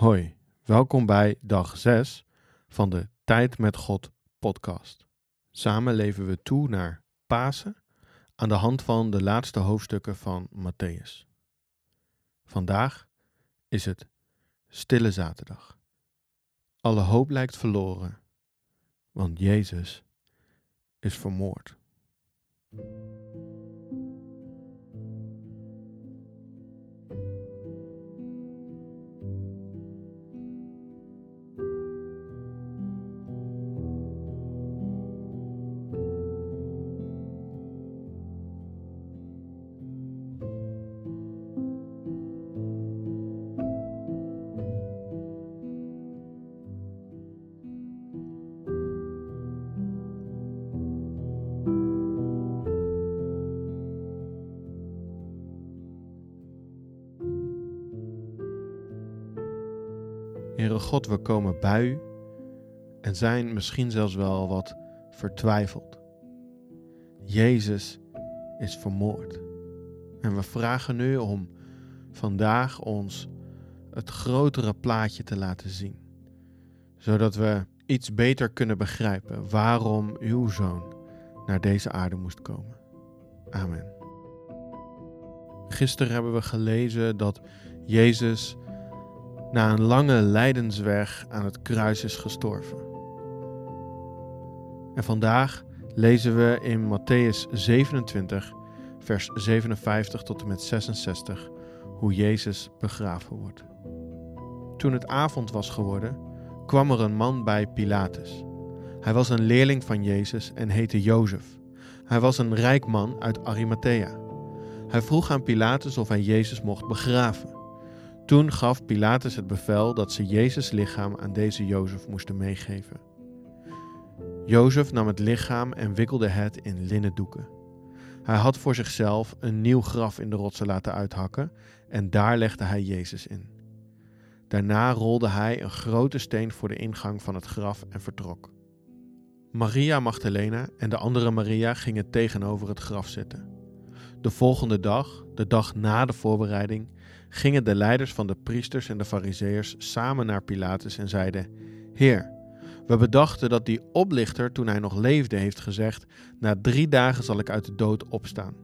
Hoi, welkom bij dag 6 van de Tijd met God podcast. Samen leven we toe naar Pasen aan de hand van de laatste hoofdstukken van Matthäus. Vandaag is het Stille Zaterdag. Alle hoop lijkt verloren, want Jezus is vermoord. Heere God, we komen bij u en zijn misschien zelfs wel wat vertwijfeld. Jezus is vermoord. En we vragen nu om vandaag ons het grotere plaatje te laten zien, zodat we iets beter kunnen begrijpen waarom uw zoon naar deze aarde moest komen. Amen. Gisteren hebben we gelezen dat Jezus na een lange lijdensweg aan het kruis is gestorven. En vandaag lezen we in Matthäus 27, vers 57 tot en met 66, hoe Jezus begraven wordt. Toen het avond was geworden, kwam er een man bij Pilatus. Hij was een leerling van Jezus en heette Jozef. Hij was een rijk man uit Arimathea. Hij vroeg aan Pilatus of hij Jezus mocht begraven. Toen gaf Pilatus het bevel dat ze Jezus' lichaam aan deze Jozef moesten meegeven. Jozef nam het lichaam en wikkelde het in linnen doeken. Hij had voor zichzelf een nieuw graf in de rotsen laten uithakken en daar legde hij Jezus in. Daarna rolde hij een grote steen voor de ingang van het graf en vertrok. Maria Magdalena en de andere Maria gingen tegenover het graf zitten. De volgende dag, de dag na de voorbereiding, gingen de leiders van de priesters en de fariseërs samen naar Pilatus en zeiden: Heer, we bedachten dat die oplichter toen hij nog leefde heeft gezegd: Na drie dagen zal ik uit de dood opstaan.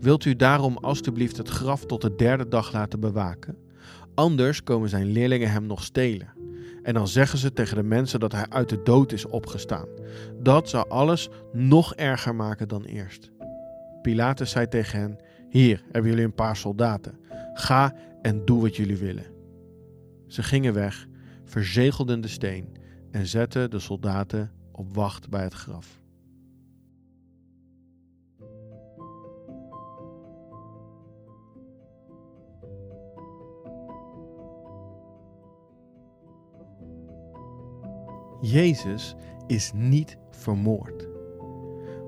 Wilt u daarom alstublieft het graf tot de derde dag laten bewaken? Anders komen zijn leerlingen hem nog stelen. En dan zeggen ze tegen de mensen dat hij uit de dood is opgestaan. Dat zou alles nog erger maken dan eerst. Pilatus zei tegen hen: Hier hebben jullie een paar soldaten. Ga en doe wat jullie willen. Ze gingen weg, verzegelden de steen en zetten de soldaten op wacht bij het graf. Jezus is niet vermoord.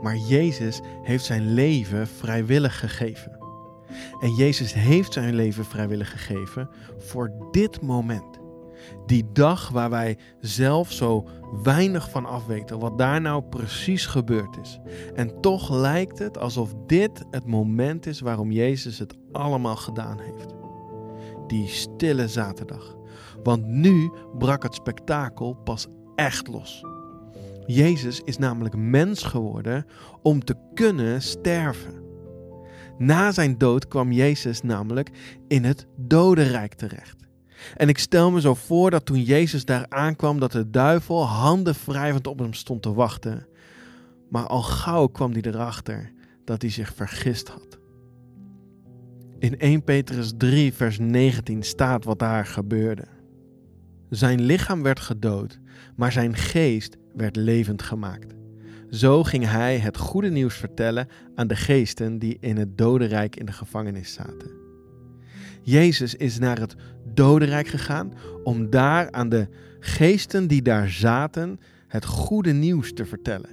Maar Jezus heeft zijn leven vrijwillig gegeven. En Jezus heeft zijn leven vrijwillig gegeven voor dit moment. Die dag waar wij zelf zo weinig van afweten wat daar nou precies gebeurd is. En toch lijkt het alsof dit het moment is waarom Jezus het allemaal gedaan heeft. Die stille zaterdag. Want nu brak het spektakel pas echt los. Jezus is namelijk mens geworden om te kunnen sterven. Na zijn dood kwam Jezus namelijk in het dodenrijk terecht. En ik stel me zo voor dat toen Jezus daar aankwam, dat de duivel handen wrijvend op hem stond te wachten. Maar al gauw kwam hij erachter dat hij zich vergist had. In 1 Petrus 3, vers 19 staat wat daar gebeurde. Zijn lichaam werd gedood, maar zijn geest werd levend gemaakt. Zo ging hij het goede nieuws vertellen aan de geesten die in het dodenrijk in de gevangenis zaten. Jezus is naar het dodenrijk gegaan om daar aan de geesten die daar zaten het goede nieuws te vertellen.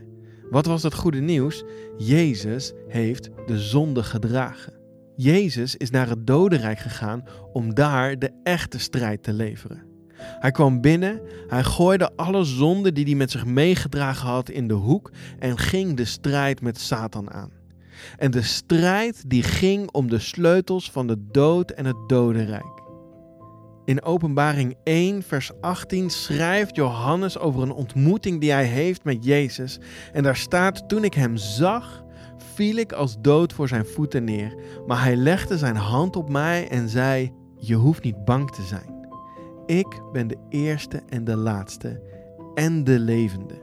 Wat was het goede nieuws? Jezus heeft de zonde gedragen. Jezus is naar het dodenrijk gegaan om daar de echte strijd te leveren. Hij kwam binnen, hij gooide alle zonden die hij met zich meegedragen had in de hoek en ging de strijd met Satan aan. En de strijd die ging om de sleutels van de dood en het dodenrijk. In Openbaring 1, vers 18 schrijft Johannes over een ontmoeting die hij heeft met Jezus. En daar staat: Toen ik hem zag, viel ik als dood voor zijn voeten neer. Maar hij legde zijn hand op mij en zei: Je hoeft niet bang te zijn. Ik ben de eerste en de laatste en de levende.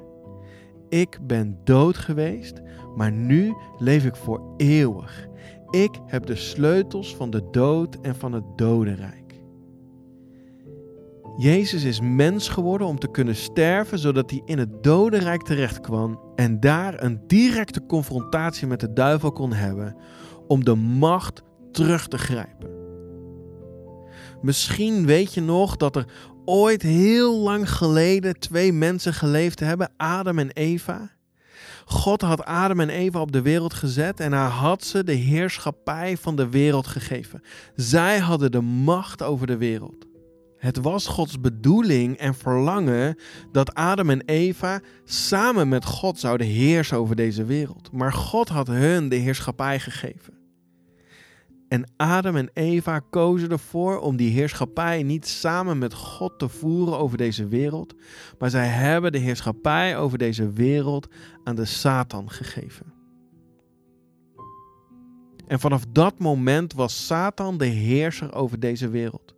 Ik ben dood geweest, maar nu leef ik voor eeuwig. Ik heb de sleutels van de dood en van het dodenrijk. Jezus is mens geworden om te kunnen sterven, zodat hij in het dodenrijk terecht kwam en daar een directe confrontatie met de duivel kon hebben om de macht terug te grijpen. Misschien weet je nog dat er ooit heel lang geleden twee mensen geleefd hebben, Adam en Eva. God had Adam en Eva op de wereld gezet en hij had ze de heerschappij van de wereld gegeven. Zij hadden de macht over de wereld. Het was Gods bedoeling en verlangen dat Adam en Eva samen met God zouden heersen over deze wereld. Maar God had hun de heerschappij gegeven. En Adam en Eva kozen ervoor om die heerschappij niet samen met God te voeren over deze wereld, maar zij hebben de heerschappij over deze wereld aan de Satan gegeven. En vanaf dat moment was Satan de heerser over deze wereld.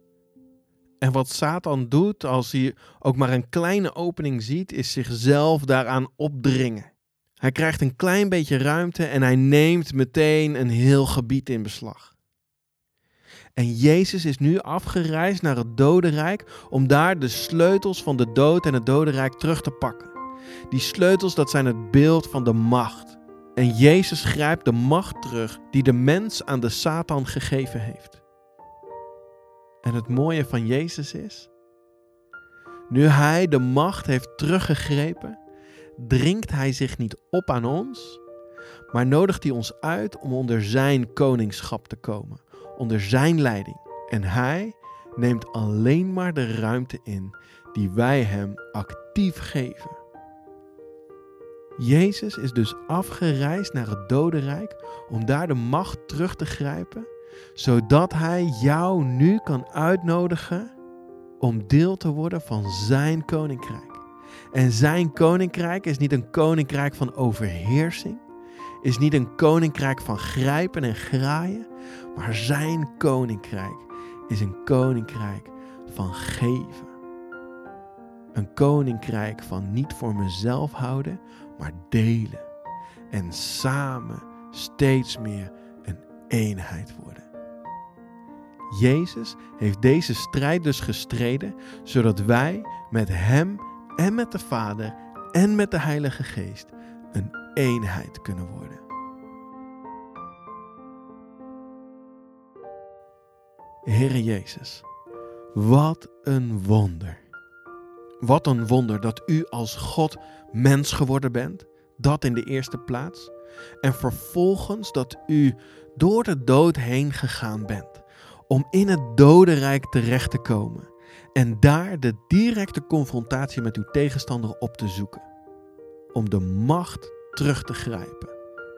En wat Satan doet als hij ook maar een kleine opening ziet, is zichzelf daaraan opdringen. Hij krijgt een klein beetje ruimte en hij neemt meteen een heel gebied in beslag. En Jezus is nu afgereisd naar het dodenrijk om daar de sleutels van de dood en het dodenrijk terug te pakken. Die sleutels, dat zijn het beeld van de macht. En Jezus grijpt de macht terug die de mens aan de Satan gegeven heeft. En het mooie van Jezus is, nu Hij de macht heeft teruggegrepen, dringt Hij zich niet op aan ons, maar nodigt Hij ons uit om onder Zijn koningschap te komen, onder Zijn leiding. En Hij neemt alleen maar de ruimte in die wij Hem actief geven. Jezus is dus afgereisd naar het dodenrijk om daar de macht terug te grijpen zodat Hij jou nu kan uitnodigen om deel te worden van Zijn koninkrijk. En Zijn koninkrijk is niet een koninkrijk van overheersing, is niet een koninkrijk van grijpen en graaien, maar Zijn koninkrijk is een koninkrijk van geven. Een koninkrijk van niet voor mezelf houden, maar delen. En samen steeds meer een eenheid worden. Jezus heeft deze strijd dus gestreden, zodat wij met Hem en met de Vader en met de Heilige Geest een eenheid kunnen worden. Heere Jezus, wat een wonder. Wat een wonder dat U als God mens geworden bent, dat in de eerste plaats. En vervolgens dat U door de dood heen gegaan bent om in het dodenrijk terecht te komen en daar de directe confrontatie met uw tegenstander op te zoeken. Om de macht terug te grijpen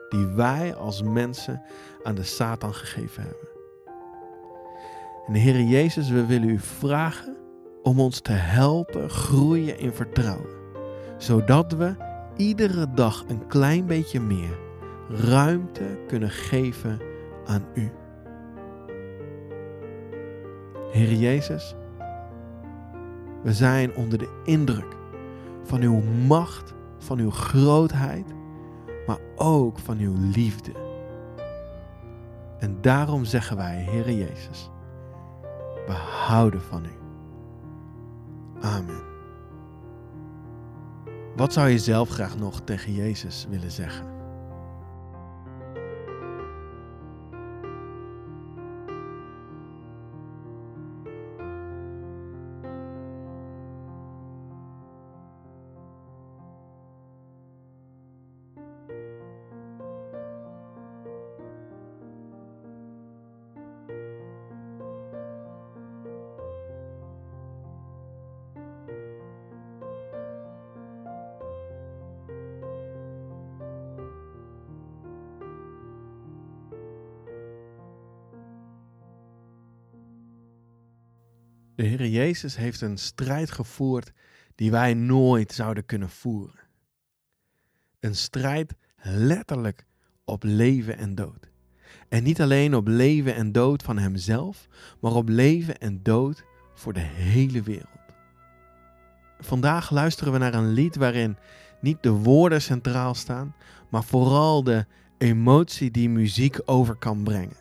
die wij als mensen aan de Satan gegeven hebben. En Heer Jezus, we willen u vragen om ons te helpen groeien in vertrouwen, zodat we iedere dag een klein beetje meer ruimte kunnen geven aan u. Heer Jezus, we zijn onder de indruk van uw macht, van uw grootheid, maar ook van uw liefde. En daarom zeggen wij, Heer Jezus, we houden van u. Amen. Wat zou je zelf graag nog tegen Jezus willen zeggen? De Heer Jezus heeft een strijd gevoerd die wij nooit zouden kunnen voeren. Een strijd letterlijk op leven en dood. En niet alleen op leven en dood van Hemzelf, maar op leven en dood voor de hele wereld. Vandaag luisteren we naar een lied waarin niet de woorden centraal staan, maar vooral de emotie die muziek over kan brengen.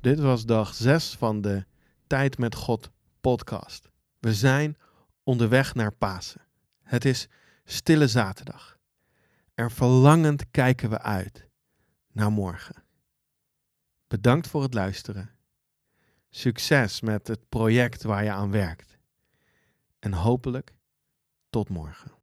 Dit was dag 6 van de Tijd met God podcast. We zijn onderweg naar Pasen. Het is Stille Zaterdag. En verlangend kijken we uit naar morgen. Bedankt voor het luisteren. Succes met het project waar je aan werkt. En hopelijk tot morgen.